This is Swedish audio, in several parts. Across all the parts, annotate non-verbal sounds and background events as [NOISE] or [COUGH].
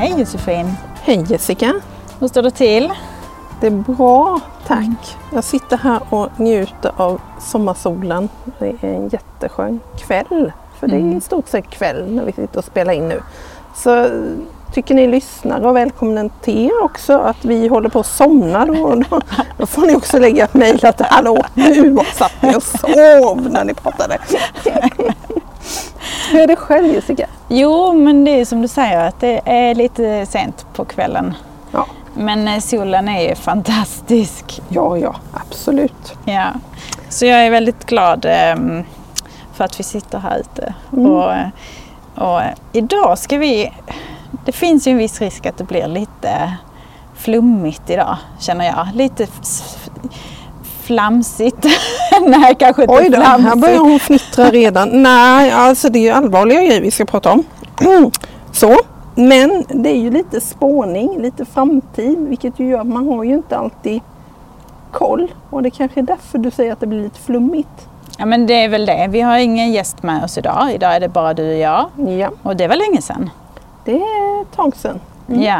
Hej Josefin! Hej Jessica! Hur står det till? Det är bra, tack. Jag sitter här och njuter av sommarsolen. Det är en jätteskön kväll. För det är Mm. i stort sett kväll när vi sitter och spelar in nu. Så tycker ni lyssnare och välkomna till er också att vi håller på att somna då, då, då får ni också lägga ett mejl att hallå nu satt ni och sov när ni pratade. Hur är det själv Jessica? Jo, men det är som du säger att det är lite sent på kvällen. Ja, Men eh, solen är ju fantastisk. ja, ja absolut. Ja. Så jag är väldigt glad ehm, för att vi sitter här ute. Mm. Och, eh, och eh, idag ska vi... Det finns ju en viss risk att det blir lite flummigt idag, känner jag. Lite flamsigt. [LAUGHS] Nej, kanske inte Oj då, här flamsigt. börjar hon fnittra redan. Nej, alltså det är ju allvarliga grejer vi ska prata om. [CLEARS THROAT] Så, men det är ju lite spåning, lite framtid, vilket ju gör att man har ju inte alltid koll. Och det kanske är därför du säger att det blir lite flummigt. Ja, men det är väl det. Vi har ingen gäst med oss idag. Idag är det bara du och jag. Ja, Och det var länge sedan. det är ett tag sedan. Mm. Ja.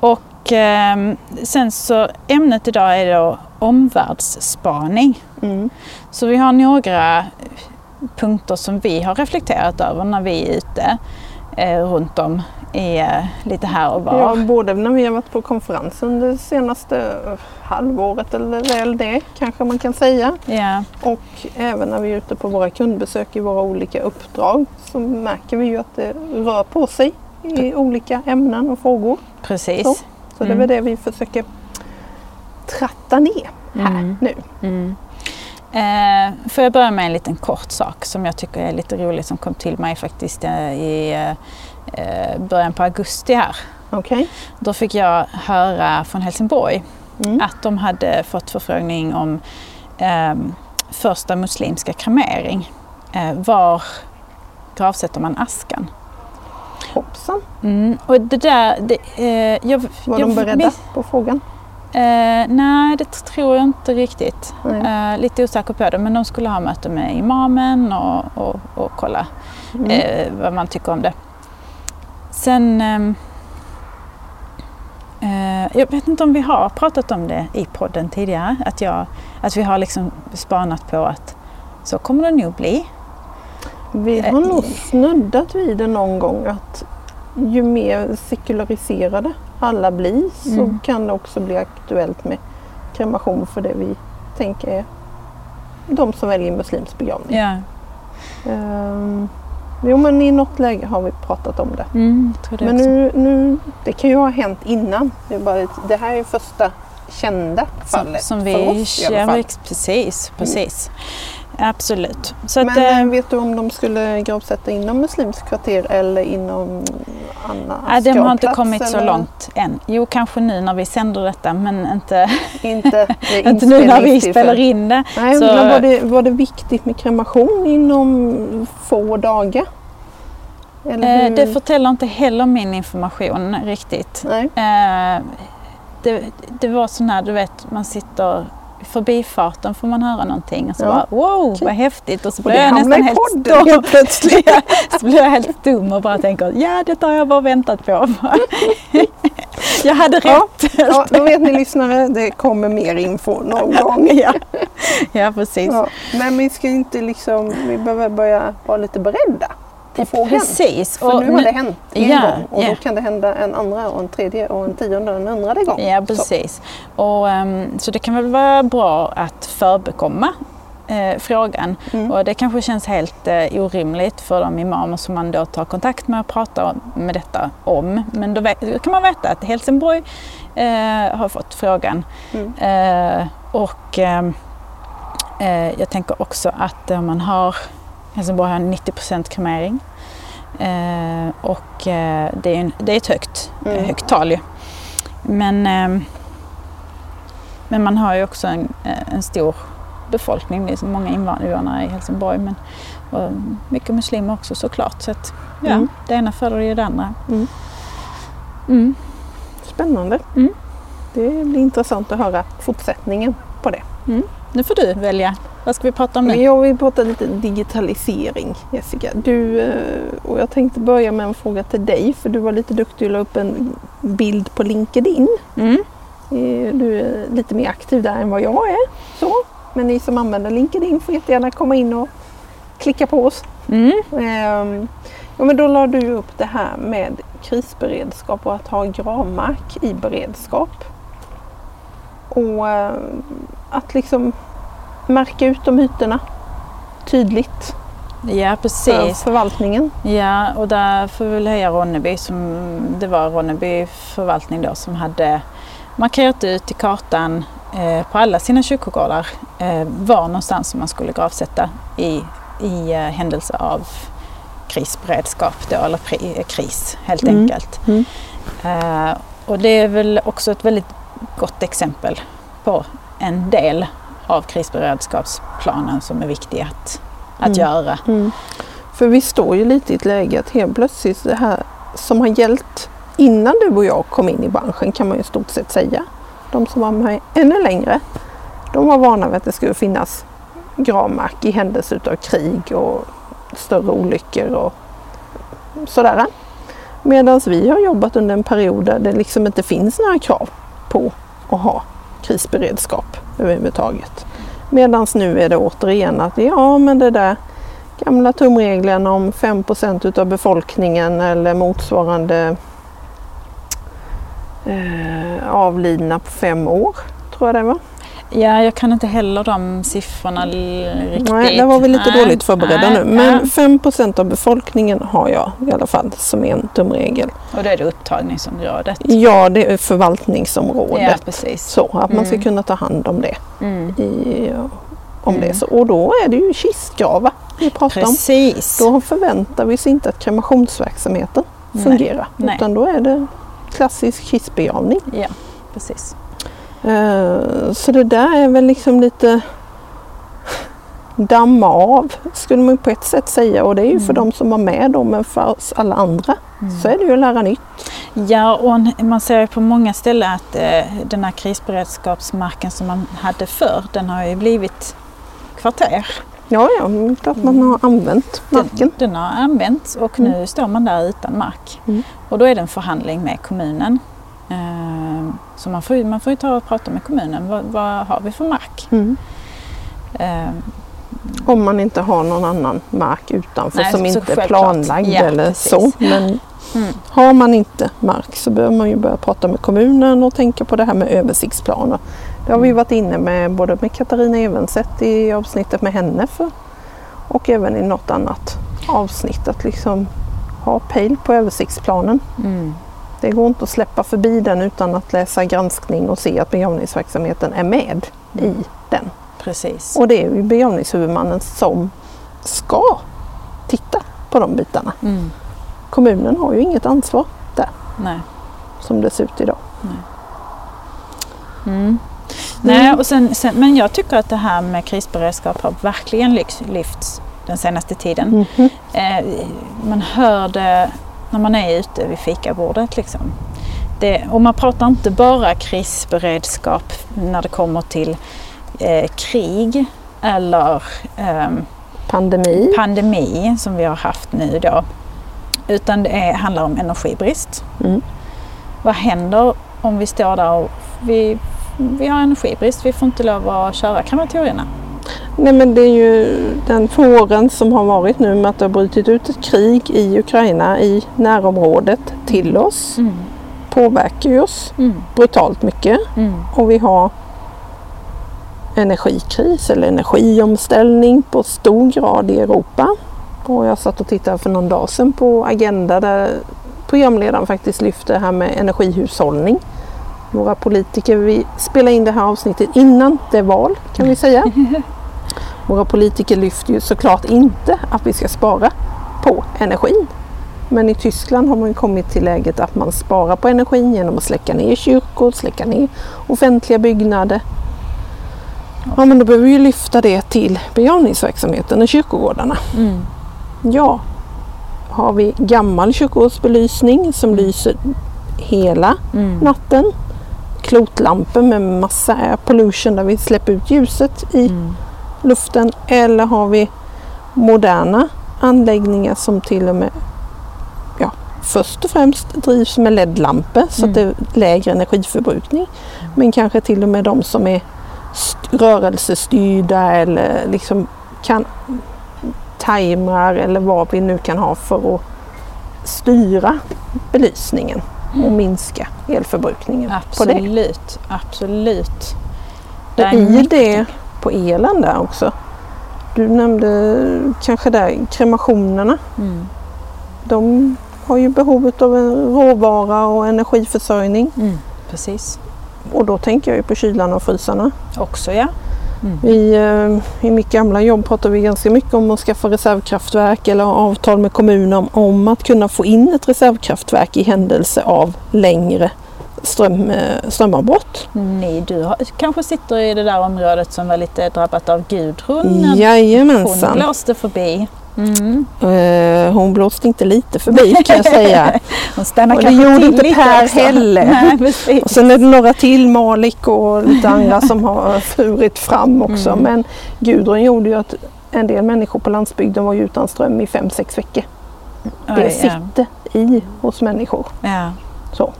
Och ehm, sen så ämnet idag är då omvärldsspaning. Mm. Så vi har några punkter som vi har reflekterat över när vi är ute eh, runt om i, eh, lite här och var. Ja, både när vi har varit på konferens under det senaste halvåret eller väl det kanske man kan säga. Ja, Och även när vi är ute på våra kundbesök i våra olika uppdrag så märker vi ju att det rör på sig i olika ämnen och frågor. precis. Så. Så det är Mm. väl det vi försöker tratta ner här Mm. nu. Mm. Eh, får jag börja med en liten kort sak som jag tycker är lite rolig som kom till mig faktiskt eh, i eh, början på augusti här. Okej? Då fick jag höra från Helsingborg Mm. att de hade fått förfrågning om eh, första muslimska kremering. Eh, var gravsätter man askan? Hoppsan, Mm, och det där... Det, eh, jag, var jag, de beredda mis- på frågan? Eh, nej, det tror jag inte riktigt. Eh, lite osäker på det, men de skulle ha möte med imamen och, och, och kolla Mm. eh, vad man tycker om det. Sen... ehm, eh, jag vet inte om vi har pratat om det i podden tidigare. Att, jag, att vi har liksom spanat på att så kommer det nog bli. Vi har nog snuddat vid det någon gång att ju mer sekulariserade alla blir så Mm. kan det också bli aktuellt med kremation för det vi tänker är de som väljer muslimsk begravning. Ja, Ehm, jo men i något läge har vi pratat om det. mm, det Men nu, nu, det kan ju ha hänt innan. Det, är bara, ett- det här är första kända Som, fallet som för vi oss i alla fall. Precis, precis. Absolut. Så att, Men eh, eh, vet du om de skulle gravsätta inom muslimskt kvarter eller inom annan Nej, de har inte kommit så eller? långt än. Jo, kanske nu när vi sänder detta, men inte, [LAUGHS] Inte, är [LAUGHS] inte nu när vi spelar in det. Nej, Så- men var, det, var det viktigt med kremation inom få dagar? Eh, det förtäller inte heller min information riktigt. Nej. Eh, det, det var sån här, du vet, man sitter förbifarten får man höra någonting och så Ja. bara wow, vad häftigt. Och så blir det jag nästan helt stum. [LAUGHS] helt plötsligt. så blir jag helt dum och bara tänker ja, detta har jag bara väntat på. [LAUGHS] jag hade Ja. rätt. Ja, då vet ni lyssnare, det kommer mer info någon [LAUGHS] gång. ja. ja, precis. Ja, men vi ska inte liksom, vi behöver börja vara lite beredda på frågan. Precis. För Och nu har det hänt en Ja, gång och ja. då kan det hända en andra och en tredje och en tionde och en hundrade gång. Ja, precis. Och, ehm, så det kan väl vara bra att förbekomma eh, frågan. Mm. Och det kanske känns helt eh, orimligt för de imamer som man då tar kontakt med och pratar med detta om. Men då, vet, då kan man veta att Helsingborg eh, har fått frågan. Mm. Eh, och ehm, eh, jag tänker också att om man har Helsingborg har 90% kremering. Eh, och eh, det, är en, det är ett högt, Mm. högt tal ju. Men, ehm, men man har ju också en, eh, en stor befolkning. Det är så många invånare i Helsingborg. Men, och mycket muslimer också såklart. Så att, ja, Mm. det ena föder ju det andra. Mm. Mm. Spännande. Mm. Det blir intressant att höra fortsättningen på det. Nu får du välja. Vad ska vi prata om nu? Jag vill prata lite digitalisering Jessica. Du, eh, och jag tänkte börja med en fråga till dig för du var lite duktig och la upp en bild på LinkedIn. Mm. Eh, du är lite mer aktiv där än vad jag är. Så. Men ni som använder LinkedIn får jättegärna komma in och klicka på oss. Mm. Ehm, ja, men då la du upp det här med krisberedskap och att ha gravmark i beredskap. Och eh, att liksom märka ut de ytorna tydligt Ja, för precis. förvaltningen. Ja, och där får vi väl höja Ronneby som det var Ronneby förvaltning då som hade markerat ut i kartan eh, på alla sina kyrkogårdar eh, var någonstans som man skulle gravsätta i, i eh, händelse av krisberedskap då, eller pri, eh, kris helt Mm. enkelt. Mm. Eh, och det är väl också ett väldigt gott exempel på en del av krisberedskapsplanen som är viktig att, att Mm. göra. Mm. För vi står ju lite i ett läge att helt plötsligt det här som har gällt innan du och jag kom in i branschen kan man ju i stort sett säga. De som var med ännu längre, de var vana vid att det skulle finnas gravmark i händelse av krig och större olyckor och sådär. Medan vi har jobbat under en period där det liksom inte finns några krav på att ha krisberedskap överhuvudtaget. Medan nu är det återigen att ja men det där gamla tumregeln om 5% utav befolkningen eller motsvarande eh, avlidna på fem år, tror jag det var. Ja, jag kan inte heller de siffrorna riktigt. Nej, där var vi lite Nej, dåligt förberedda nej, nu. Men ja. 5 av befolkningen har jag i alla fall som en tumregel. Och då är det upptagningsområdet. Ja, det är förvaltningsområdet. Ja, precis. Så att man ska Mm. kunna ta hand om det. Mm. I, om Mm. det. Så, och då är det ju kistgravar vi pratar om. Precis. Då förväntar vi oss inte att kremationsverksamheten Nej, fungerar. nej. Utan då är det klassisk kistbegravning. Ja, precis. Eh, Så det där är väl liksom lite damma av skulle man på ett sätt säga och det är ju för Mm. de som var med då men för oss alla andra Mm. så är det ju att lära nytt. Ja, och man ser ju på många ställen att eh, den här krisberedskapsmarken som man hade förr, den har ju blivit kvarter. Ja, ja, det är klart man har använt marken. Den, den har använts och nu står man där utan mark. Mm. Och då är det en förhandling med kommunen. Eh, så man får, ju- man får ju ta och prata med kommunen. Vad, vad har vi för mark? Mm. Eh, Om man inte har någon annan mark utanför Nej, som inte är planlagd Ja, eller precis. så. Men mm. har man inte mark så behöver man ju börja prata med kommunen och tänka på det här med översiktsplaner. Det har vi Mm. varit inne med både med Katarina Evenset i avsnittet med henne för, och även i något annat avsnitt att liksom ha pejl på översiktsplanen. Mm. Det går inte att släppa förbi den utan att läsa granskning och se att begravningsverksamheten är med i den. Precis. Och det är ju begravningshuvudmannen som ska titta på de bitarna. Mm. Kommunen har ju inget ansvar Nej. som det ser ut idag. Mm. Nej, och sen, sen, men jag tycker att det här med krisberedskap har verkligen lyfts den senaste tiden. Mhm. Eh, man hör det när man är ute vid fikabordet. Liksom. Det, och man pratar inte bara krisberedskap när det kommer till eh, krig eller ehm, Pandemi. pandemi som vi har haft nu då. Utan det är, handlar om energibrist. Mm. Vad händer om vi står där och vi, vi har energibrist, vi får inte lov att köra krematorierna? Nej men det är ju den våren som har varit nu med att det har brutit ut ett krig i Ukraina i närområdet till oss Mm. påverkar ju oss Mm. brutalt mycket Mm. och vi har energikris eller energiomställning på stor grad i Europa. Och jag satt och tittade för någon dag sedan på Agenda där programledaren faktiskt lyfte det här med energihushållning. Våra politiker, vi spelar in det här avsnittet innan det är val kan vi säga. [LAUGHS] Våra politiker lyfter ju såklart inte att vi ska spara på energin. Men i Tyskland har man kommit till läget att man sparar på energin genom att släcka ner kyrkor, släcka ner offentliga byggnader. Ja men då behöver vi ju lyfta det till begravningsverksamheten och kyrkogårdarna. Mm. Ja, har vi gammal kyrkogårdsbelysning som lyser hela Mm. natten. klotlampor med massa pollution där vi släpper ut ljuset i Mm. Luften eller har vi moderna anläggningar som till och med ja, först och främst drivs med LED-lampor så att det är lägre energiförbrukning. Men kanske till och med de som är st- rörelsestyrda eller liksom kan timrar eller vad vi nu kan ha för att styra belysningen och minska elförbrukningen på det. Absolut, absolut. Det är I det på elen där också. Du nämnde kanske där kremationerna. Mm. De har ju behov av en råvara och energiförsörjning. Mm. Precis. Och då tänker jag ju på kylarna och frysarna. Också ja. I, eh, I mitt gamla jobb pratar vi ganska mycket om att skaffa reservkraftverk eller ha avtal med kommuner om, om att kunna få in ett reservkraftverk i händelse av längre ström, eh, strömavbrott. Ni, du har, kanske sitter i det där området som var lite drabbat av Gudrun. när Hon Jajamensan. blåste förbi. Mm. Eh, hon blåste inte lite förbi kan jag säga. [LAUGHS] Hon stannar Och det gjorde inte Per också. heller. [LAUGHS] Nej. Och sen är det några till, Malik och lite andra som har furit fram också. Mm. Men Gudrun gjorde ju att en del människor på landsbygden var utan ström i fem sex veckor. Det Oj, ja. sitter i hos människor. Ja. Så.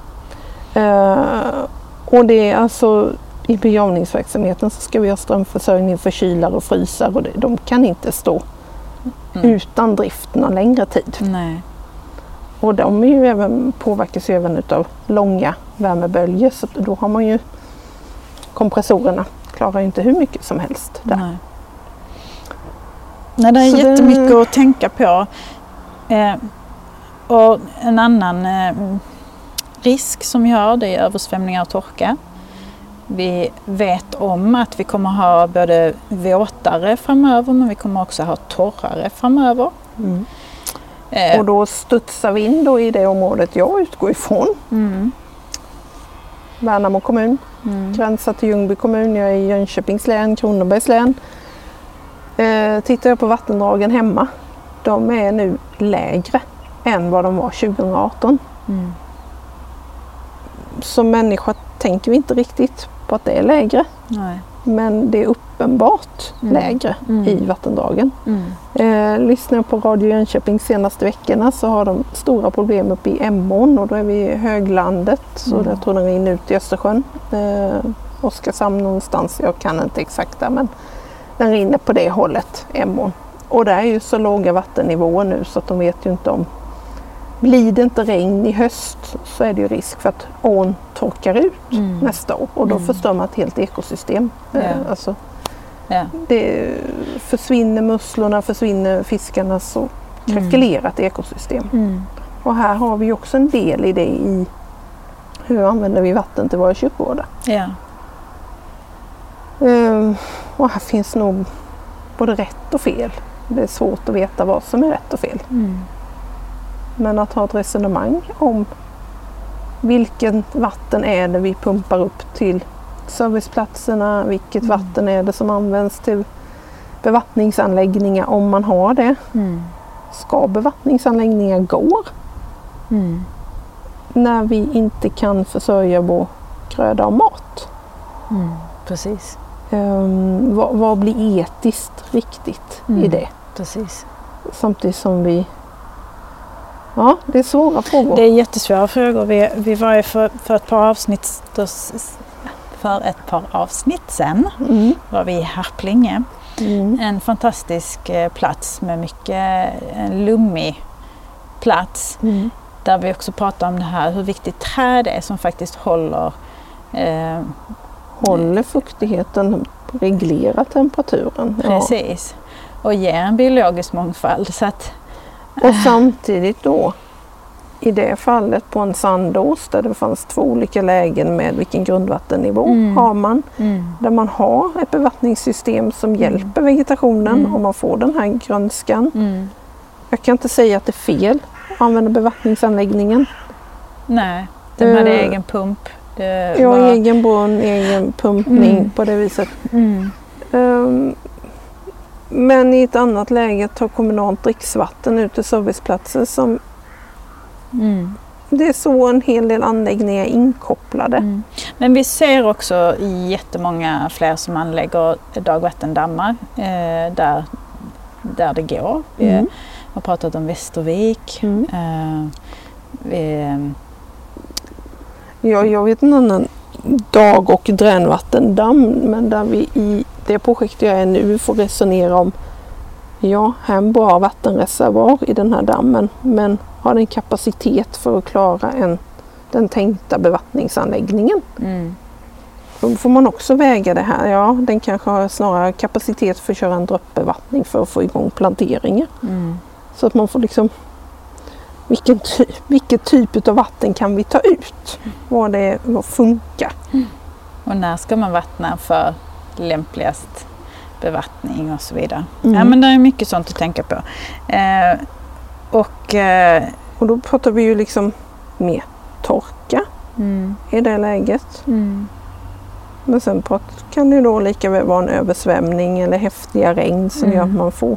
Eh, och det är alltså i begravningsverksamheten så ska vi ha strömförsörjning för kylar och frysar och det, de kan inte stå Mm. utan drift någon längre tid. Nej. Och de är ju även, påverkas ju även utav långa värmeböljor så då har man ju kompressorerna klarar ju inte hur mycket som helst där. Nej. Nej, det är Så jättemycket att tänka på. Eh, och en annan eh, risk som har det är översvämningar och torka. Vi vet om att vi kommer ha både våtare framöver men vi kommer också ha torrare framöver. Mm. Eh, Och då studsar vi in då i det området jag utgår ifrån. mm, Värnamo kommun, mm, gränsar till Ljungby kommun. Jag är i Jönköpings län, Kronobergs län. Eh, tittar jag på vattendragen hemma, de är nu lägre än vad de var 2018. mm, Som människa tänker vi inte riktigt på att det är lägre. nej, Men det är uppenbart Mm. lägre Mm. i vattendragen. mm, Eh, lyssnar jag på Radio Jönköping senaste veckorna så har de stora problem uppe i Emån och då är vi i höglandet. Så Mm. jag tror den rinner ut i Östersjön. Eh, Oskarshamn någonstans, jag kan inte exakt där men den rinner på det hållet, Emån. Och det är ju så låga vattennivåer nu så att de vet ju inte om blir det inte regn i höst så är det ju risk för att ån torkar ut mm. nästa år och då Mm. förstör man ett helt ekosystem. Eh, Ja. Alltså, Ja. det försvinner musslorna, försvinner fiskarna så krackelerar ett ekosystem. Mm. Och här har vi också en del i det i hur använder vi vatten till våra kyrkogårdar. Ja. Ehm, och här finns nog både rätt och fel. Det är svårt att veta vad som är rätt och fel. Mm. Men att ha ett resonemang om vilken vatten är det vi pumpar upp till serviceplatserna, vilket Mm. vatten är det som används till bevattningsanläggningar om man har det. Mm. Ska bevattningsanläggningar gå Mm. när vi inte kan försörja vår gröda och mat? Mm. Precis. Ehm, vad, vad blir etiskt riktigt i Mm. det? Precis. Samtidigt som vi... Ja, det är svåra frågor. Det är jättesvåra frågor. Vi, vi var ju för, för ett par avsnitt för ett par avsnitt sen Mm. var vi i Harplinge. Mm. En fantastisk eh, plats med mycket en lummig plats. Mm. Där vi också pratar om det här hur viktigt träd är som faktiskt håller eh, Håller fuktigheten, reglerar temperaturen. Ja. precis och ger en biologisk mångfald. Så att, Och samtidigt då i det fallet på en sandås där det fanns två olika lägen med vilken grundvattennivå Mm. har man. mm, Där man har ett bevattningssystem som hjälper vegetationen Mm. och man får den här grönskan. mm, Jag kan inte säga att det är fel att använda bevattningsanläggningen. nej, de hade Eh, egen pump. Det har var- egen brunn, egen pumpning Mm. på det viset. Mm, Ehm, Men i ett annat läge tar kommunalt dricksvatten ut till serviceplatser som mm, det är så en hel del anläggningar är inkopplade. Mm. Men vi ser också jättemånga fler som anlägger dagvattendammar eh, där, där det går. Vi Mm. har pratat om Västervik. Mm. Eh, vi, Ja, jag vet en annan dag och dränvattendamm men där vi i det projekt jag är nu får resonera om Ja, här är en bra vattenreservoar i den här dammen men har den kapacitet för att klara en, den tänkta bevattningsanläggningen? mm, Då får man också väga det här. Ja, den kanske har snarare kapacitet för att köra en droppbevattning för att få igång planteringar. mm, Så att man får liksom vilken ty vilket typ av vatten kan vi ta ut? Vad det vad funkar? och när ska man vattna för lämpligast bevattning och så vidare. Mm. Ja, men det är mycket sånt att tänka på. Eh, och eh, Och då pratar vi ju liksom mer torka mm, i det läget. mm, Men sen kan det ju då lika väl vara en översvämning eller häftiga regn som Mm. gör att man får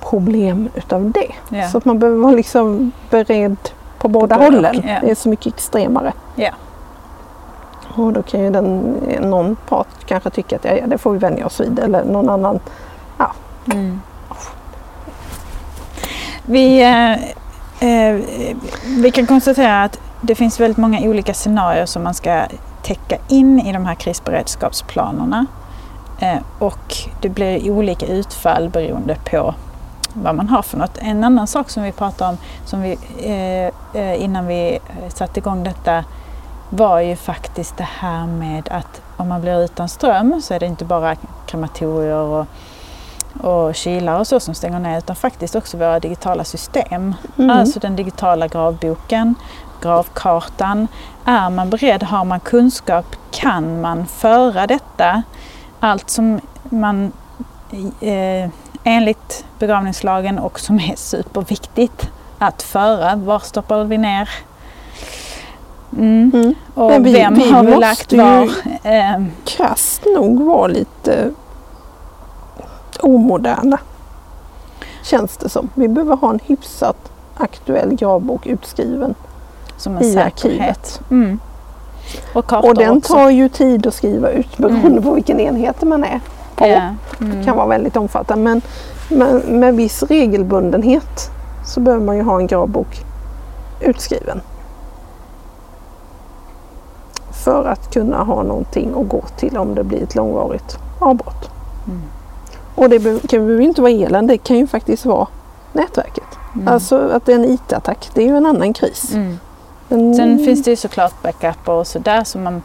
problem utav det. ja. Så att man behöver vara liksom beredd på båda både hållen. ja. Det är så mycket extremare. Ja. Och då kan ju den, någon part kanske tycka att ja, ja, det får vi vänja oss vid eller någon annan. Mm. Vi, eh, eh, vi kan konstatera att det finns väldigt många olika scenarier som man ska täcka in i de här krisberedskapsplanerna. Eh, och det blir olika utfall beroende på vad man har för något. En annan sak som vi pratade om som vi, eh, eh innan vi eh, satte igång detta var ju faktiskt det här med att om man blir utan ström så är det inte bara krematorier och och kylar och så som stänger ner utan faktiskt också våra digitala system. Mm. Alltså den digitala gravboken, gravkartan. Är man beredd, har man kunskap, kan man föra detta? Allt som man eh, enligt begravningslagen och som är superviktigt att föra. Var stoppar vi ner? Mm. Mm. Och Men vi- vem vi har vi lagt var? Eh, Krasst nog vara lite omoderna. Känns det som. Vi behöver ha en hyfsat aktuell gravbok utskriven som en i säkerhet. arkivet. Mm. Och Och den också. tar ju tid att skriva ut beroende Mm. på vilken enhet man är på. Ja. Mm. kan vara väldigt omfattande. Men, men med viss regelbundenhet så behöver man ju ha en gravbok utskriven. För att kunna ha någonting att gå till om det blir ett långvarigt avbrott. Mm. Och det be- kan ju inte vara elen, det kan ju faktiskt vara nätverket. Mm. Alltså att det är en IT-attack, det är ju en annan kris. Mm. Men, Sen finns det ju såklart backup och sådär som man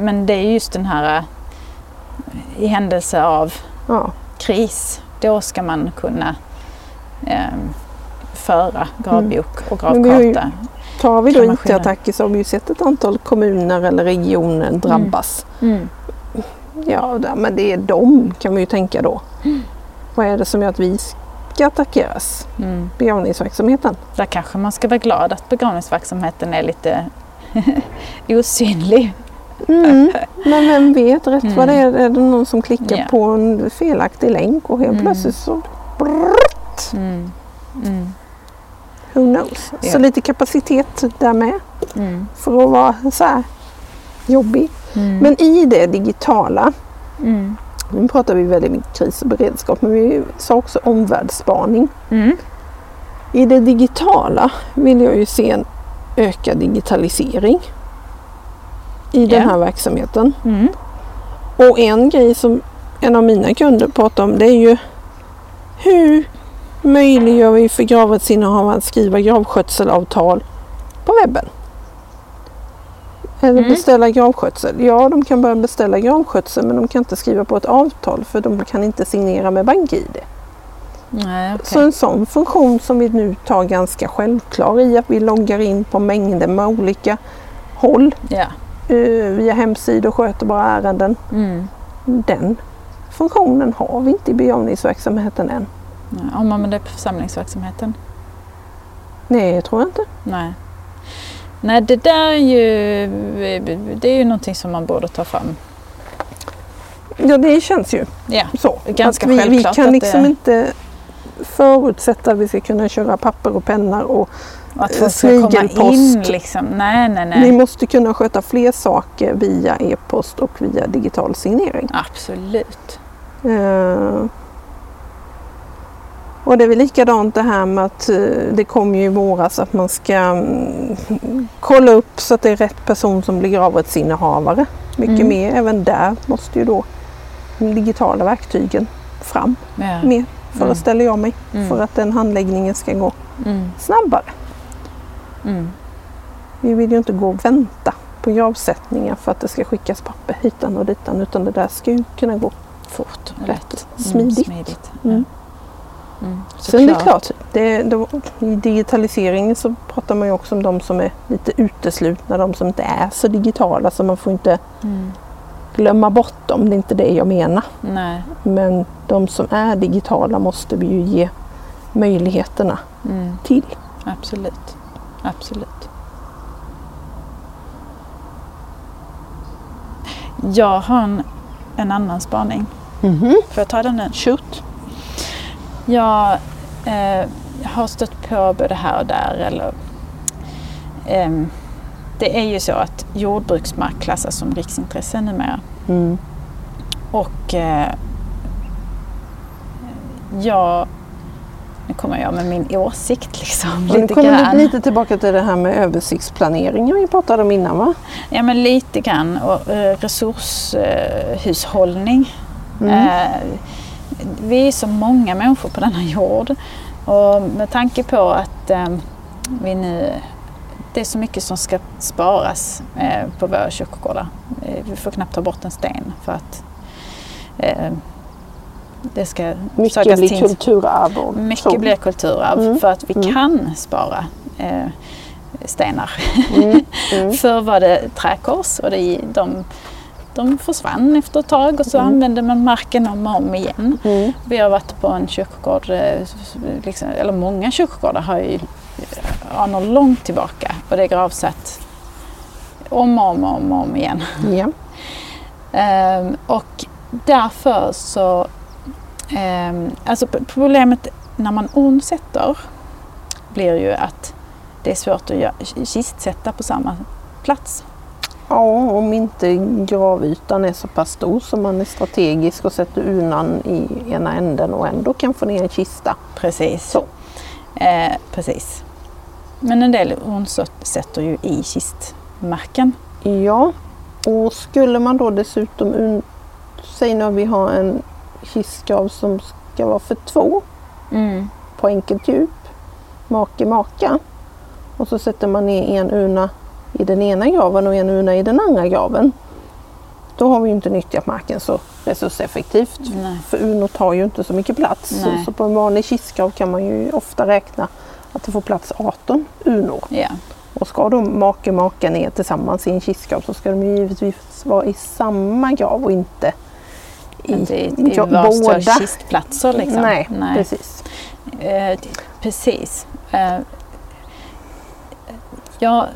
Men det är just den här eh, i händelse av ja, kris, då ska man kunna eh, föra gravbok och gravkarta. Tar vi då. IT-attacker så har vi ju sett ett antal kommuner eller regioner drabbas. Mm. Ja, men det är dem kan vi ju tänka då. Vad är det som gör att vi ska attackeras? Mm. Begravningsverksamheten. Där kanske man ska vara glad att begravningsverksamheten är lite [LAUGHS] osynlig. Mm. Men vem vet, rätt Mm. vad det är, är det någon som klickar Ja. på en felaktig länk och helt Mm. plötsligt så brrrt, Mm. Who knows. Ja. Så lite kapacitet där med Mm. för att vara så här jobbig. Mm. Men i det digitala, Mm. nu pratar vi väldigt mycket kris och beredskap, men vi sa också omvärldsspaning. Mm. I det digitala vill jag ju se en ökad digitalisering i den Ja. här verksamheten. Mm. Och en grej som en av mina kunder pratar om det är ju hur möjliggör vi för gravrättsinnehavaren att skriva gravskötselavtal på webben? Eller Mm. beställa gravskötsel. Ja, de kan börja beställa gravskötsel men de kan inte skriva på ett avtal för de kan inte signera med BankID. Nej, okej. Så en sån funktion som vi nu tar ganska självklar i att vi loggar in på mängder med olika håll eh, via hemsidor och sköter bara ärenden. Mm. Den funktionen har vi inte i begravningsverksamheten än. Om man det på församlingsverksamheten? Nej, jag tror inte. Nej. Nej, det där är ju, det är ju någonting som man borde ta fram. Ja, det känns ju Ja, så. Ganska att vi, vi kan liksom det- inte förutsätta att vi ska kunna köra papper och pennor och Och att folk ska komma in liksom. Nej, nej, Ni nej. måste kunna sköta fler saker via e-post och via digital signering. Absolut. Eh, och det är väl likadant det här med att eh, det kom ju i våras att man ska mm, kolla upp så att det är rätt person som blir gravrättsinnehavare. Mycket Mm. mer. Även där måste ju då de digitala verktygen fram Ja. mer, föreställer jag mig, Mm. för att den handläggningen ska gå Mm. snabbare. Mm. Vi vill ju inte gå och vänta på gravsättningar för att det ska skickas papper hitan och ditan utan det där ska ju kunna gå Fort rätt lätt. smidigt. Mm, smidigt. Ja. Mm. Sen det är klart, det, det, i digitaliseringen så pratar man ju också om de som är lite uteslutna, de som inte är så digitala så man får inte Mm. glömma bort dem, det är inte det jag menar. Nej. Men de som är digitala måste vi ju ge möjligheterna Mm. till. Absolut. Absolut. Jag har en, en annan spaning. Mhm. Får jag ta den nu? Shoot. Jag eh, har stött på både här och där. Eller, ehm, det är ju så att jordbruksmark klassas som riksintresse numera. Mm. Och eh, jag... Nu kommer jag med min åsikt liksom. Och lite kommer grann. lite tillbaka till det här med översiktsplaneringen vi pratade om innan va? Ja men lite grann. Och eh, resurshushållning. Mm. Eh, vi är så många människor på denna jord. Och med tanke på att eh, vi nu, det är så mycket som ska sparas eh, på våra kyrkogårdar. Eh, vi får knappt ta bort en sten för att eh, det ska Mycket blir till- kulturarv och Mycket så. blir kulturarv Mm. för att vi Mm. kan spara eh, stenar. Mm. [LAUGHS] Mm. Förr var det träkors och det, de, de försvann efter ett tag och så Mm. använde man marken om och om igen. Mm. Vi har varit på en kyrkogård, eh, liksom, eller många kyrkogårdar har ju anor långt tillbaka och det är gravsatt om och om och om, om igen. Ja. Ehm, och därför så, ehm, alltså problemet när man urnsätter blir ju att det är svårt att kistsätta på samma plats. Ja, om inte gravytan är så pass stor så man är strategisk och sätter urnan i ena änden och ändå kan få ner en kista. Precis. Så. Eh, precis. Men en del urnsätter ju i kistmarken. Ja, och skulle man då dessutom, säg att vi har en kistgrav som ska vara för två Mm. på enkelt djup, make maka. Och så sätter man ner en urna i den ena graven och en urna i den andra graven. Då har vi inte nyttjat marken så resurseffektivt. Nej. För urnor tar ju inte så mycket plats. Så, Nej. så på en vanlig kistgrav kan man ju ofta räkna att det får plats 18 urnor. Ja. Och ska då make och maka ner tillsammans i en kistgrav så ska de ju givetvis vara i samma grav och inte i, Inte i, i båda. kistplatser liksom. Nej, precis. Eh, precis. Eh, jag,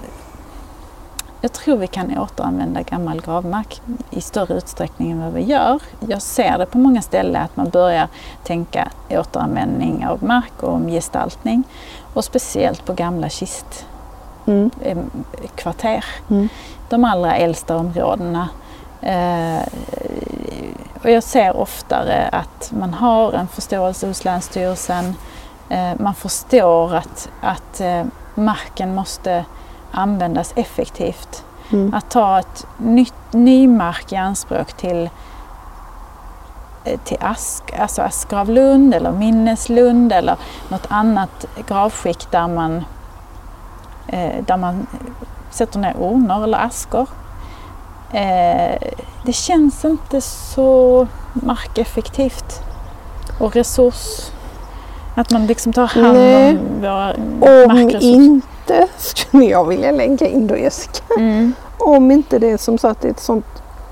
jag tror vi kan återanvända gammal gravmark i större utsträckning än vad vi gör. Jag ser det på många ställen att man börjar tänka återanvändning av mark och om gestaltning. Och speciellt på gamla kistkvarter. Mm. kvarter. Mm. De allra äldsta områdena. Eh, och jag ser oftare att man har en förståelse hos Länsstyrelsen. Eh, man förstår att, att eh, marken måste användas effektivt. Mm. Att ta ett nytt, ny mark i anspråk till, eh, till Ask, alltså Askgravlund eller Minneslund eller något annat gravskikt där man, eh, där man sätter ner urnor eller askor. Eh, det känns inte så markeffektivt och resurs. Att man liksom tar hand Nej. om våra Om markresurser. Inte, [LAUGHS] skulle jag vilja lägga in Jessica, Mm. om inte det är som sagt är ett sånt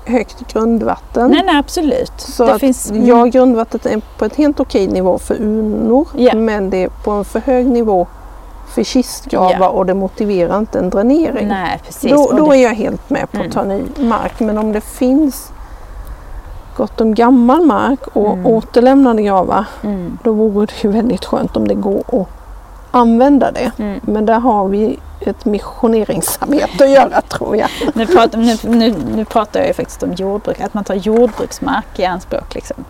högt grundvatten. Nej, nej absolut. Så det att finns, mm. ja, grundvattnet är på ett helt okej nivå för urnor Ja. men det är på en för hög nivå för kistgravar Ja. och det motiverar inte en dränering. Nej, precis. Då, då det- är jag helt med på att Mm. ta ny mark. Men om det finns gott om gammal mark och Mm. återlämnade gravar mm. då vore det ju väldigt skönt om det går att använda det. Mm. Men där har vi ett missioneringsarbete att göra tror jag. Nu pratar, nu, nu, nu pratar jag ju faktiskt om jordbruk, att man tar jordbruksmark i anspråk. Liksom.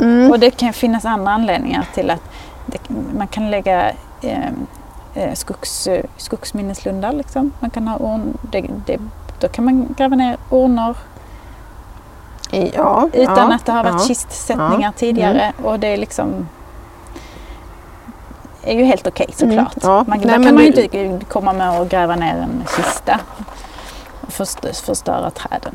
Mm. Och det kan finnas andra anledningar till att det, man kan lägga eh, eh, skogs, skogsminneslundar. Liksom. Man kan ha urn, det, det, då kan man gräva ner urnor Ja, utan ja, att det har varit ja. kistsättningar tidigare. Och det är liksom är ju helt okej såklart. Mm, ja. Man, Nej, där men kan man ju du- inte komma med och gräva ner en kista och förstö- förstöra träden.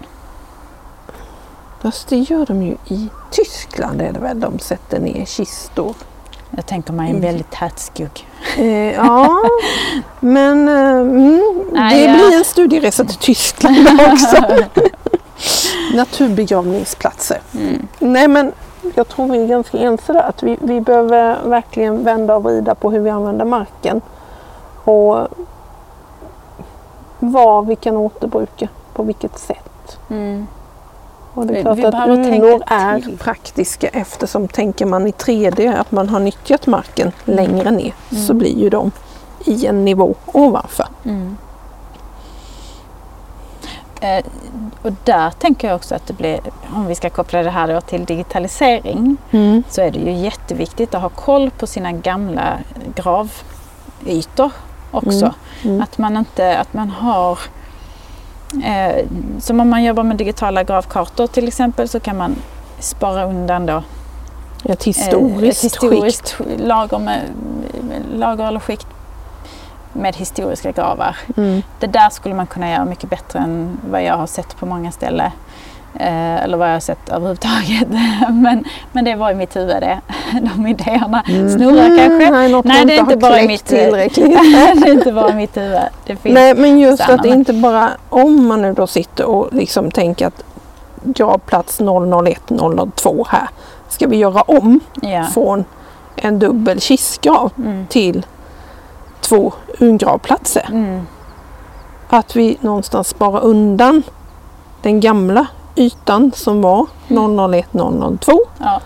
Fast det gör de ju i Tyskland är det väl de sätter ner kistor. Jag tänker mig en Mm. väldigt tät skog. Eh, ja, men eh, mm, Nej, det blir en studieresa till Tyskland [LAUGHS] också. [LAUGHS] Naturbegravningsplatser. Mm. Nej men jag tror vi är ganska ense där att vi, vi behöver verkligen vända och vrida på hur vi använder marken. Och vad vi kan återbruka, på vilket sätt. Mm. Och det är klart vi att urnor är till. praktiska eftersom tänker man i 3D att man har nyttjat marken längre ner så Mm. blir ju de i en nivå ovanför. Mm. Eh, och där tänker jag också att det blir, om vi ska koppla det här till digitalisering, så är det ju jätteviktigt att ha koll på sina gamla gravytor också. Mm. Mm. Att man inte, att man har eh, som om man jobbar med digitala gravkartor till exempel så kan man spara undan då Ett eh, historiskt, ett historiskt lager, med, lager eller skikt med historiska gravar. Mm. Det där skulle man kunna göra mycket bättre än vad jag har sett på många ställen. Eh, eller vad jag har sett överhuvudtaget. [LAUGHS] men, men det var i mitt huvud det. [LAUGHS] De idéerna snurrar kanske. Nej, Nej, det är inte bara mitt- tillräckligt. [LAUGHS] det är inte bara i mitt huvud. Det finns. Nej, men just att det inte bara om man nu då sitter och liksom tänker att gravplats 001, 002 här ska vi göra om Ja. från en dubbel kistgrav Mm. till två urngravplatser. Mm. Att vi någonstans sparar undan den gamla ytan som var 001, 002 Ja.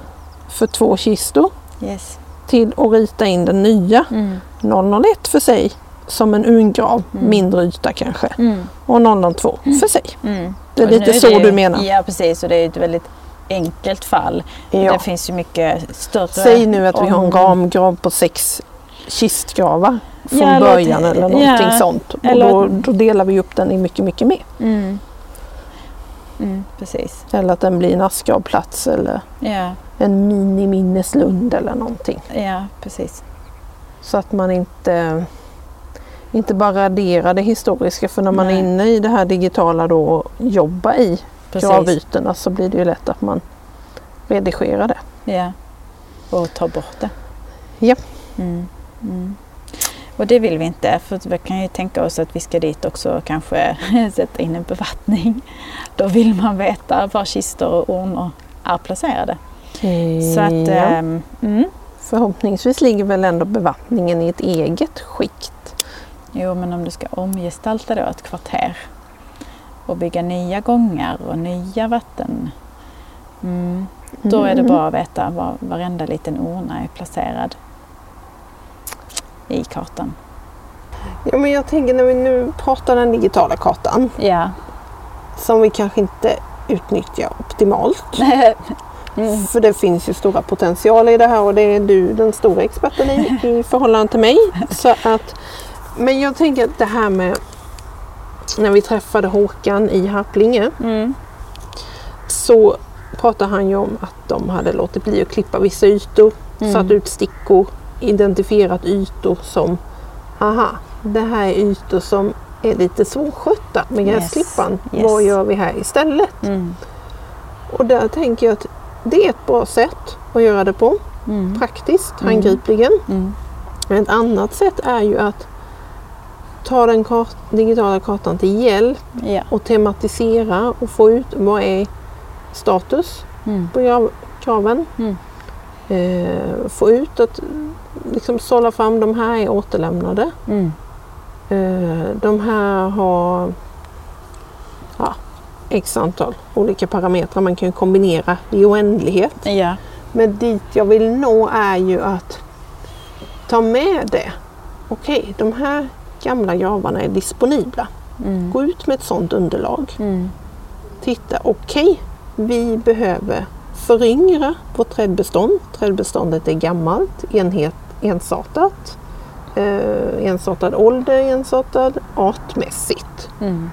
för två kistor Yes. till att rita in den nya Mm. 001 för sig som en urgrav, Mm. mindre yta kanske, Mm. och 002 för sig. Mm. Det är Och lite nu så det du ju- menar. Ja precis och det är ett väldigt enkelt fall. Ja. Det finns ju mycket större. Säg nu att vi har en om- ramgrav på sex kistgravar från Ja, början eller någonting ja, sånt. Och eller då, då delar vi upp den i mycket, mycket mer. Mm. Mm, precis. Eller att den blir en askgravplats eller Ja, en mini-minneslund eller någonting. ja precis. Så att man inte, inte bara raderar det historiska för när man Nej. är inne i det här digitala då och jobbar i precis. gravytorna så blir det ju lätt att man redigerar det. Ja. Och ta bort det. Ja. Mm. Mm. Och det vill vi inte för vi kan ju tänka oss att vi ska dit också kanske [LAUGHS] sätta in en bevattning. Då vill man veta var kistor och urnor är placerade. Så att, ehm, mm. Förhoppningsvis ligger väl ändå bevattningen i ett eget skikt. Jo, men om du ska omgestalta då ett kvarter och bygga nya gångar och nya vatten. Mm. Då är det Mm. bra att veta var varenda liten urna är placerad i kartan. Ja, men jag tänker när vi nu pratar den digitala kartan Ja. som vi kanske inte utnyttjar optimalt. [LAUGHS] mm. För det finns ju stora potentialer i det här och det är du den stora experten i, i [LAUGHS] förhållande till mig. Så att, men jag tänker att det här med när vi träffade Håkan i Harplinge Mm. så pratade han ju om att de hade låtit bli att klippa vissa ytor, Mm. satt ut stickor, identifierat ytor som aha, det här är ytor som är lite svårskötta med gräsklippan. Yes. Vad gör vi här istället? Mm. Och där tänker jag att det är ett bra sätt att göra det på. Mm. Praktiskt, Mm. handgripligen. Mm. Ett annat sätt är ju att ta den kart- digitala kartan till hjälp Ja. och tematisera och få ut vad är status Mm. på graven. Mm. Eh, få ut att liksom sålla fram de här är återlämnade. Mm. Eh, de här har ja, x antal olika parametrar. Man kan kombinera i oändlighet. Ja. Men dit jag vill nå är ju att ta med det okej, de här gamla gravarna är disponibla. Mm. Gå ut med ett sådant underlag. Mm. Titta, okej, vi behöver föryngra vårt trädbestånd. Trädbeståndet är gammalt, enhet, ensartat. Eh, ensartad ålder, ensartad artmässigt. Mm.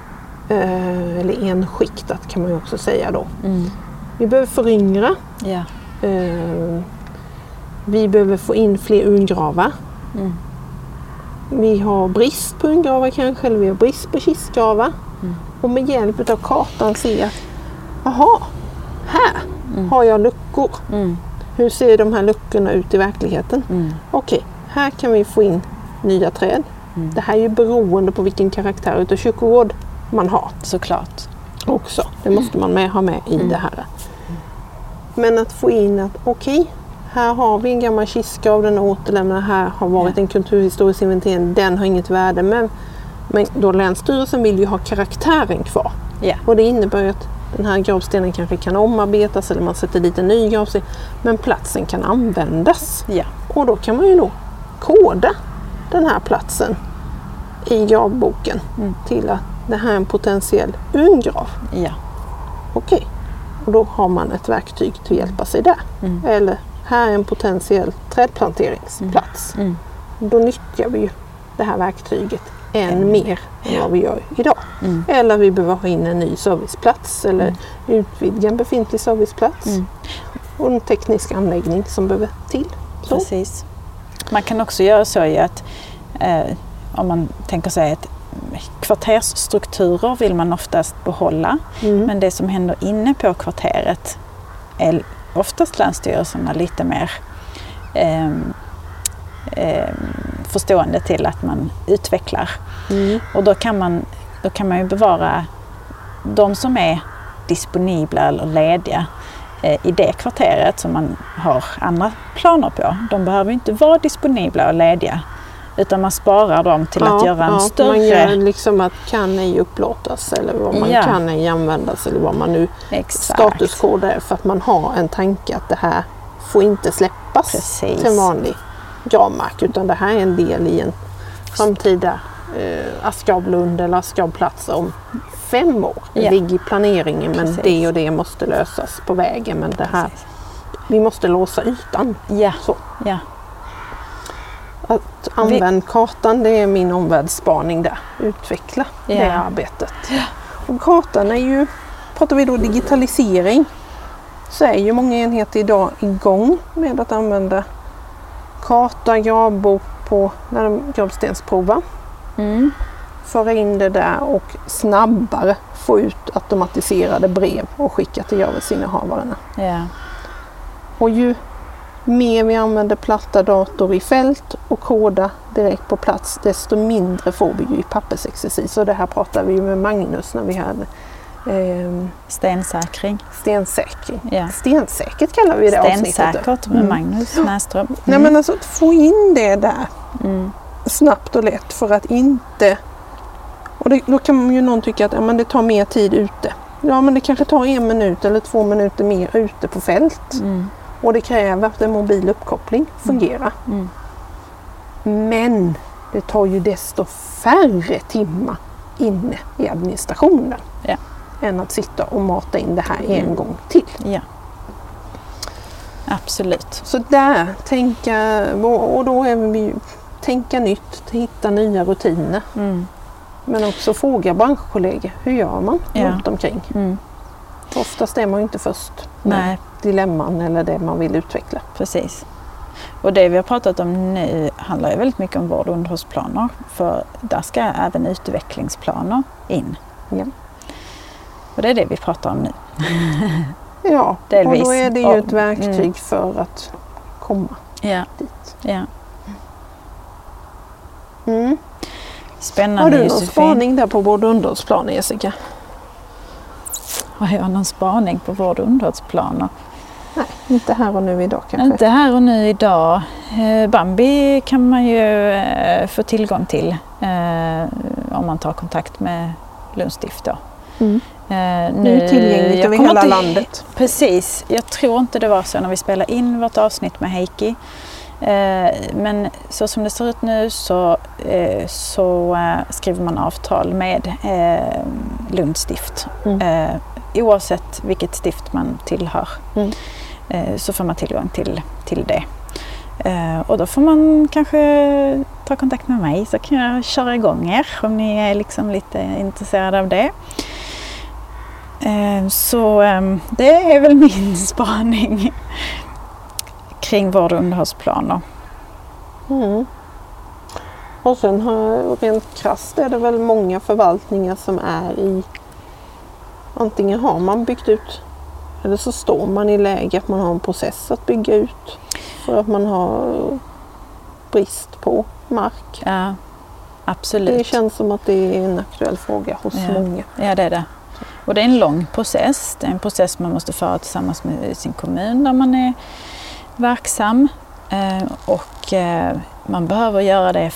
Eh, eller enskiktat kan man ju också säga då. Mm. Vi behöver föryngra. Ja. Eh, vi behöver få in fler urngravar. Mm. Vi har brist på urngravar kanske, eller vi har brist på kistgravar. Mm. Och med hjälp av kartan se att, jaha, här har jag luckor. Mm. Hur ser de här luckorna ut i verkligheten? Mm. Okej, här kan vi få in nya träd. Mm. Det här är ju beroende på vilken karaktär utav kyrkogård man har Såklart. också. Det måste man med, ha med i Mm. det här. Men att få in att okej, här har vi en gammal kistgrav, den är återlämnad, här har varit en kulturhistorisk inventering, den har inget värde. Men, men då Länsstyrelsen vill ju ha karaktären kvar. Ja. Och det innebär ju att den här gravstenen kanske kan omarbetas eller man sätter dit en ny gravsten. Men platsen kan användas. Ja. Och då kan man ju då koda den här platsen i gravboken Mm. till att det här är en potentiell urngrav. Ja. Okej, och då har man ett verktyg till att hjälpa sig där. Mm. Eller här är en potentiell trädplanteringsplats. Mm. Då nyttjar vi ju det här verktyget än mer än vad vi gör idag. Mm. Eller vi behöver ha in en ny serviceplats eller utvidga en befintlig serviceplats. Mm. Och en teknisk anläggning som behöver till. Så. Precis. Man kan också göra så i att eh, om man tänker sig att kvartersstrukturer vill man oftast behålla. Mm. Men det som händer inne på kvarteret är oftast länsstyrelserna lite mer ehm, ehm, förstående till att man utvecklar. Mm. Och då kan man, då kan man ju bevara de som är disponibla eller lediga eh, i det kvarteret som man har andra planer på. De behöver inte vara disponibla och lediga utan man sparar dem till att göra en ja, större... Man gör liksom att kan ej upplåtas eller vad man Ja. kan ej användas eller vad man nu Exakt. statuskod är för att man har en tanke att det här får inte släppas Precis. till vanlig gravmark utan det här är en del i en framtida eh, Askavlund eller Askavplats om fem år. Det Ja. ligger i planeringen men Precis. det och det måste lösas på vägen men det här, Precis. vi måste låsa ytan. Ja, Så. ja. Att använda kartan det är min omvärldsspaning där. Utveckla det Ja. arbetet. Och kartan är ju, pratar vi då digitalisering, så är ju många enheter idag igång med att använda karta, gravbok på när de gravstensprovar. Mm. Föra in det där och snabbare få ut automatiserade brev och skicka till gravesinnehavarna. ja. Och ju mer vi använder platta dator i fält och koda direkt på plats desto mindre får vi ju i pappersexercis. Och det här pratade vi ju med Magnus när vi hade eh, Stensäkring. stensäkring. Ja. Stensäkert kallar vi det avsnittet. Stensäkert med Mm. Magnus Näsström. Mm. Nej men alltså att få in det där Mm. snabbt och lätt för att inte... Och det, då kan ju någon tycka att ja, men det tar mer tid ute. Ja men det kanske tar en minut eller två minuter mer ute på fält. Mm. Och det kräver att en mobil uppkoppling fungerar. Mm. Men det tar ju desto färre timmar inne i administrationen. Ja. Än att sitta och mata in det här en gång till. Ja. Absolut. Så där, tänka, och då är vi tänka nytt, hitta nya rutiner. Mm. Men också fråga branschkollegor, hur gör man Ja. runt omkring? Mm. Oftast är man inte först med Nej, dilemman eller det man vill utveckla. precis. Och det vi har pratat om nu handlar ju väldigt mycket om vård och underhållsplaner. För där ska även utvecklingsplaner in. Ja. Och det är det vi pratar om nu. [LAUGHS] Ja, Delvis. och då är det ju ett verktyg mm. för att komma Ja. dit. ja. Mm. Spännande Har du någon Josefin. spaning där på vård och underhållsplanen Jessica? Har jag någon spaning på vård och underhållsplaner? Nej, inte här och nu idag kanske. Inte här och nu idag. Eh, Bambi kan man ju eh, få tillgång till eh, om man tar kontakt med Lunds stift. Mm. Eh, Det är ju tillgängligt över hela inte- landet. [LAUGHS] Precis. Jag tror inte det var så när vi spelade in vårt avsnitt med Heikki. Eh, men så som det ser ut nu så, eh, så skriver man avtal med Lunds stift. Mm. Oavsett vilket stift man tillhör Mm. så får man tillgång till, till det. Och då får man kanske ta kontakt med mig så kan jag köra igång er om ni är liksom lite intresserade av det. Eh, så eh, det är väl min [LAUGHS] spaning kring vård och underhållsplaner. Mm. Och sen har, rent krasst är det väl många förvaltningar som är i antingen har man byggt ut eller så står man i läge att man har en process att bygga ut för att man har brist på mark. Ja, absolut. Det känns som att det är en aktuell fråga hos Ja. många. Ja, det är det. Och det är en lång process. Det är en process man måste föra tillsammans med sin kommun där man är verksam. Eh, och eh, man behöver göra det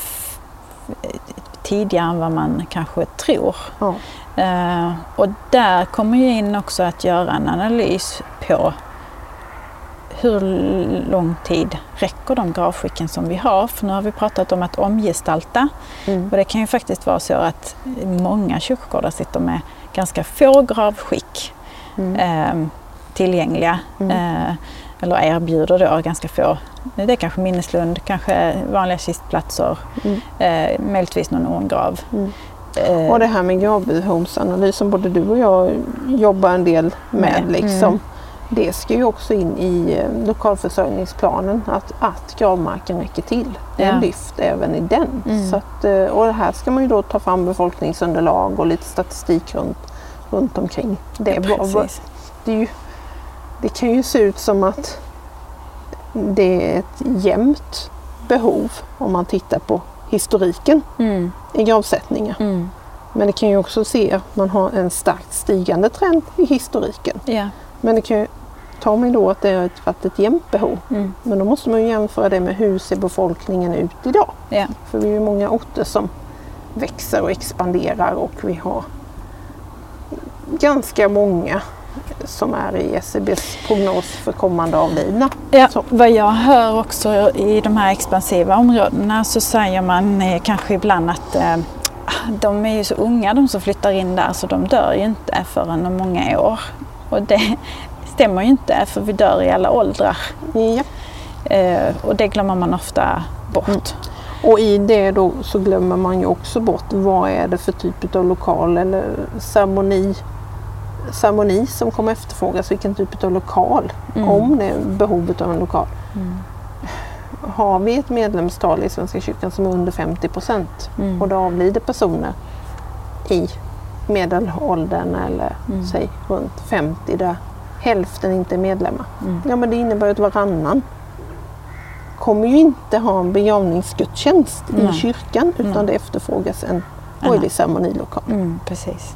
tidigare än vad man kanske tror. Ja. Eh, och där kommer ju in också att göra en analys på hur lång tid räcker de gravskicken som vi har? För nu har vi pratat om att omgestalta Mm. och det kan ju faktiskt vara så att många kyrkogårdar sitter med ganska få gravskick Mm. eh, tillgängliga. Mm. Eh, eller erbjuder då ganska få. Det är kanske minneslund, kanske vanliga kistplatser, Mm. eh, möjligtvis någon urngrav. Mm. Eh, Och det här med gravbehovsanalys som både du och jag jobbar en del med. Med, Liksom. Det ska ju också in i eh, lokalförsörjningsplanen att, att gravmarken räcker till. Det är Ja. lyft även i den. Mm. Så att, eh, och det här ska man ju då ta fram befolkningsunderlag och lite statistik runt, runt omkring. Det, var- var- det, ju, det kan ju se ut som att det är ett jämnt behov om man tittar på historiken Mm, i gravsättningar. mm, Men det kan ju också se att man har en starkt stigande trend i historiken. ja, Men det kan ju ta mig då att det har varit ett jämnt behov. mm, Men då måste man ju jämföra det med hur ser befolkningen ut idag? ja, För vi är ju många orter som växer och expanderar och vi har ganska många som är i SCBs prognos för kommande avlidna. ja. Så. Vad jag hör också i de här expansiva områdena så säger man eh, kanske ibland att eh, de är ju så unga de som flyttar in där så de dör ju inte förrän om många år. Och det stämmer ju inte för vi dör i alla åldrar. Ja. Eh, och det glömmer man ofta bort. Mm. Och i det då så glömmer man ju också bort vad är det för typ av lokal eller ceremoni, ceremoni som kommer efterfrågas, vilken typ av lokal, Mm. om det är behovet av en lokal. Mm. Har vi ett medlemstal i Svenska kyrkan som är under 50 procent Mm. och det avlider personer i medelåldern eller Mm. säg runt 50 där hälften inte är medlemmar. Mm. Ja men det innebär att varannan kommer ju inte ha en begravningsgudstjänst i Nej. kyrkan utan Nej. det efterfrågas en borgerlig ceremonilokal. Mm, precis.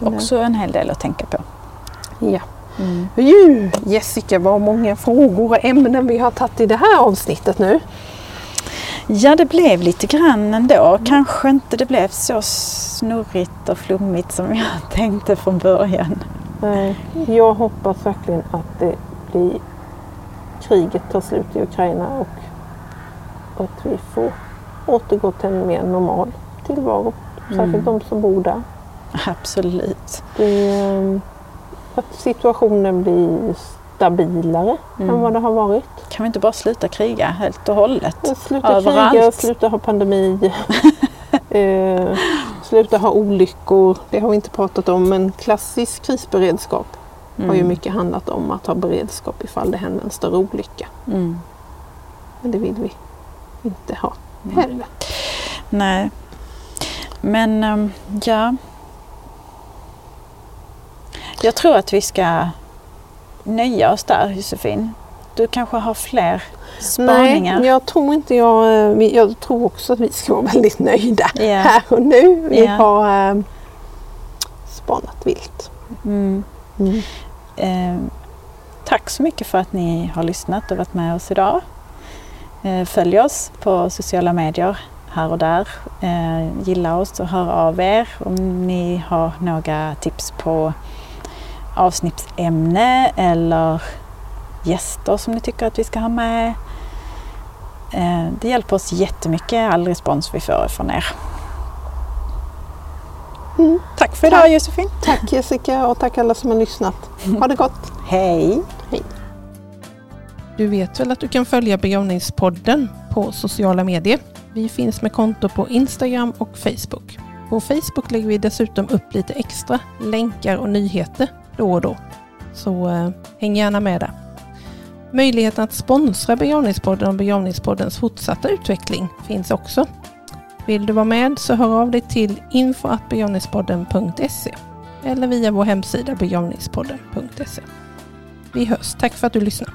Mm. Också en hel del att tänka på. Ja. Mm. Ju, Jessica, vad många frågor och ämnen vi har tagit i det här avsnittet nu. Ja, det blev lite grann ändå. Kanske inte det blev så snurrigt och flummigt som jag [LAUGHS] tänkte från början. Nej, Jag hoppas verkligen att det blir kriget tar slut i Ukraina och att vi får återgå till en mer normal tillvaro. Särskilt Mm. de som bor där. Absolut. Det, ehm, att situationen blir stabilare än Mm. vad det har varit. Kan vi inte bara sluta kriga helt och hållet? Sluta Överallt. kriga, sluta ha pandemi, [LAUGHS] eh, sluta ha olyckor. Det har vi inte pratat om men klassisk krisberedskap har ju Mm. mycket handlat om att ha beredskap ifall det händer en större olycka. Mm. Men det vill vi inte ha Mm. heller. Nej. Men ehm, ja. Jag tror att vi ska nöja oss där Josefin. Du kanske har fler spaningar? Nej, jag tror inte jag... eh, Jag tror också att vi ska vara väldigt nöjda Ja. här och nu. Vi Ja. har eh, spanat vilt. Mm. Mm. Eh, tack så mycket för att ni har lyssnat och varit med oss idag. Eh, följ oss på sociala medier här och där. Eh, gilla oss och hör av er om ni har några tips på avsnittsämne eller gäster som ni tycker att vi ska ha med. Eh, det hjälper oss jättemycket all respons vi får från er. Mm. Tack för idag Josefin. Tack Jessica och tack alla som har lyssnat. Ha det gott. Hej. Hej. Du vet väl att du kan följa Begravningspodden på sociala medier? Vi finns med konto på Instagram och Facebook. På Facebook lägger vi dessutom upp lite extra länkar och nyheter då och då. Så eh, häng gärna med där. Möjligheten att sponsra Begravningspodden och Begravningspoddens fortsatta utveckling finns också. Vill du vara med så hör av dig till info.begravningspodden.se eller via vår hemsida begravningspodden.se. Vi hörs. Tack för att du lyssnar.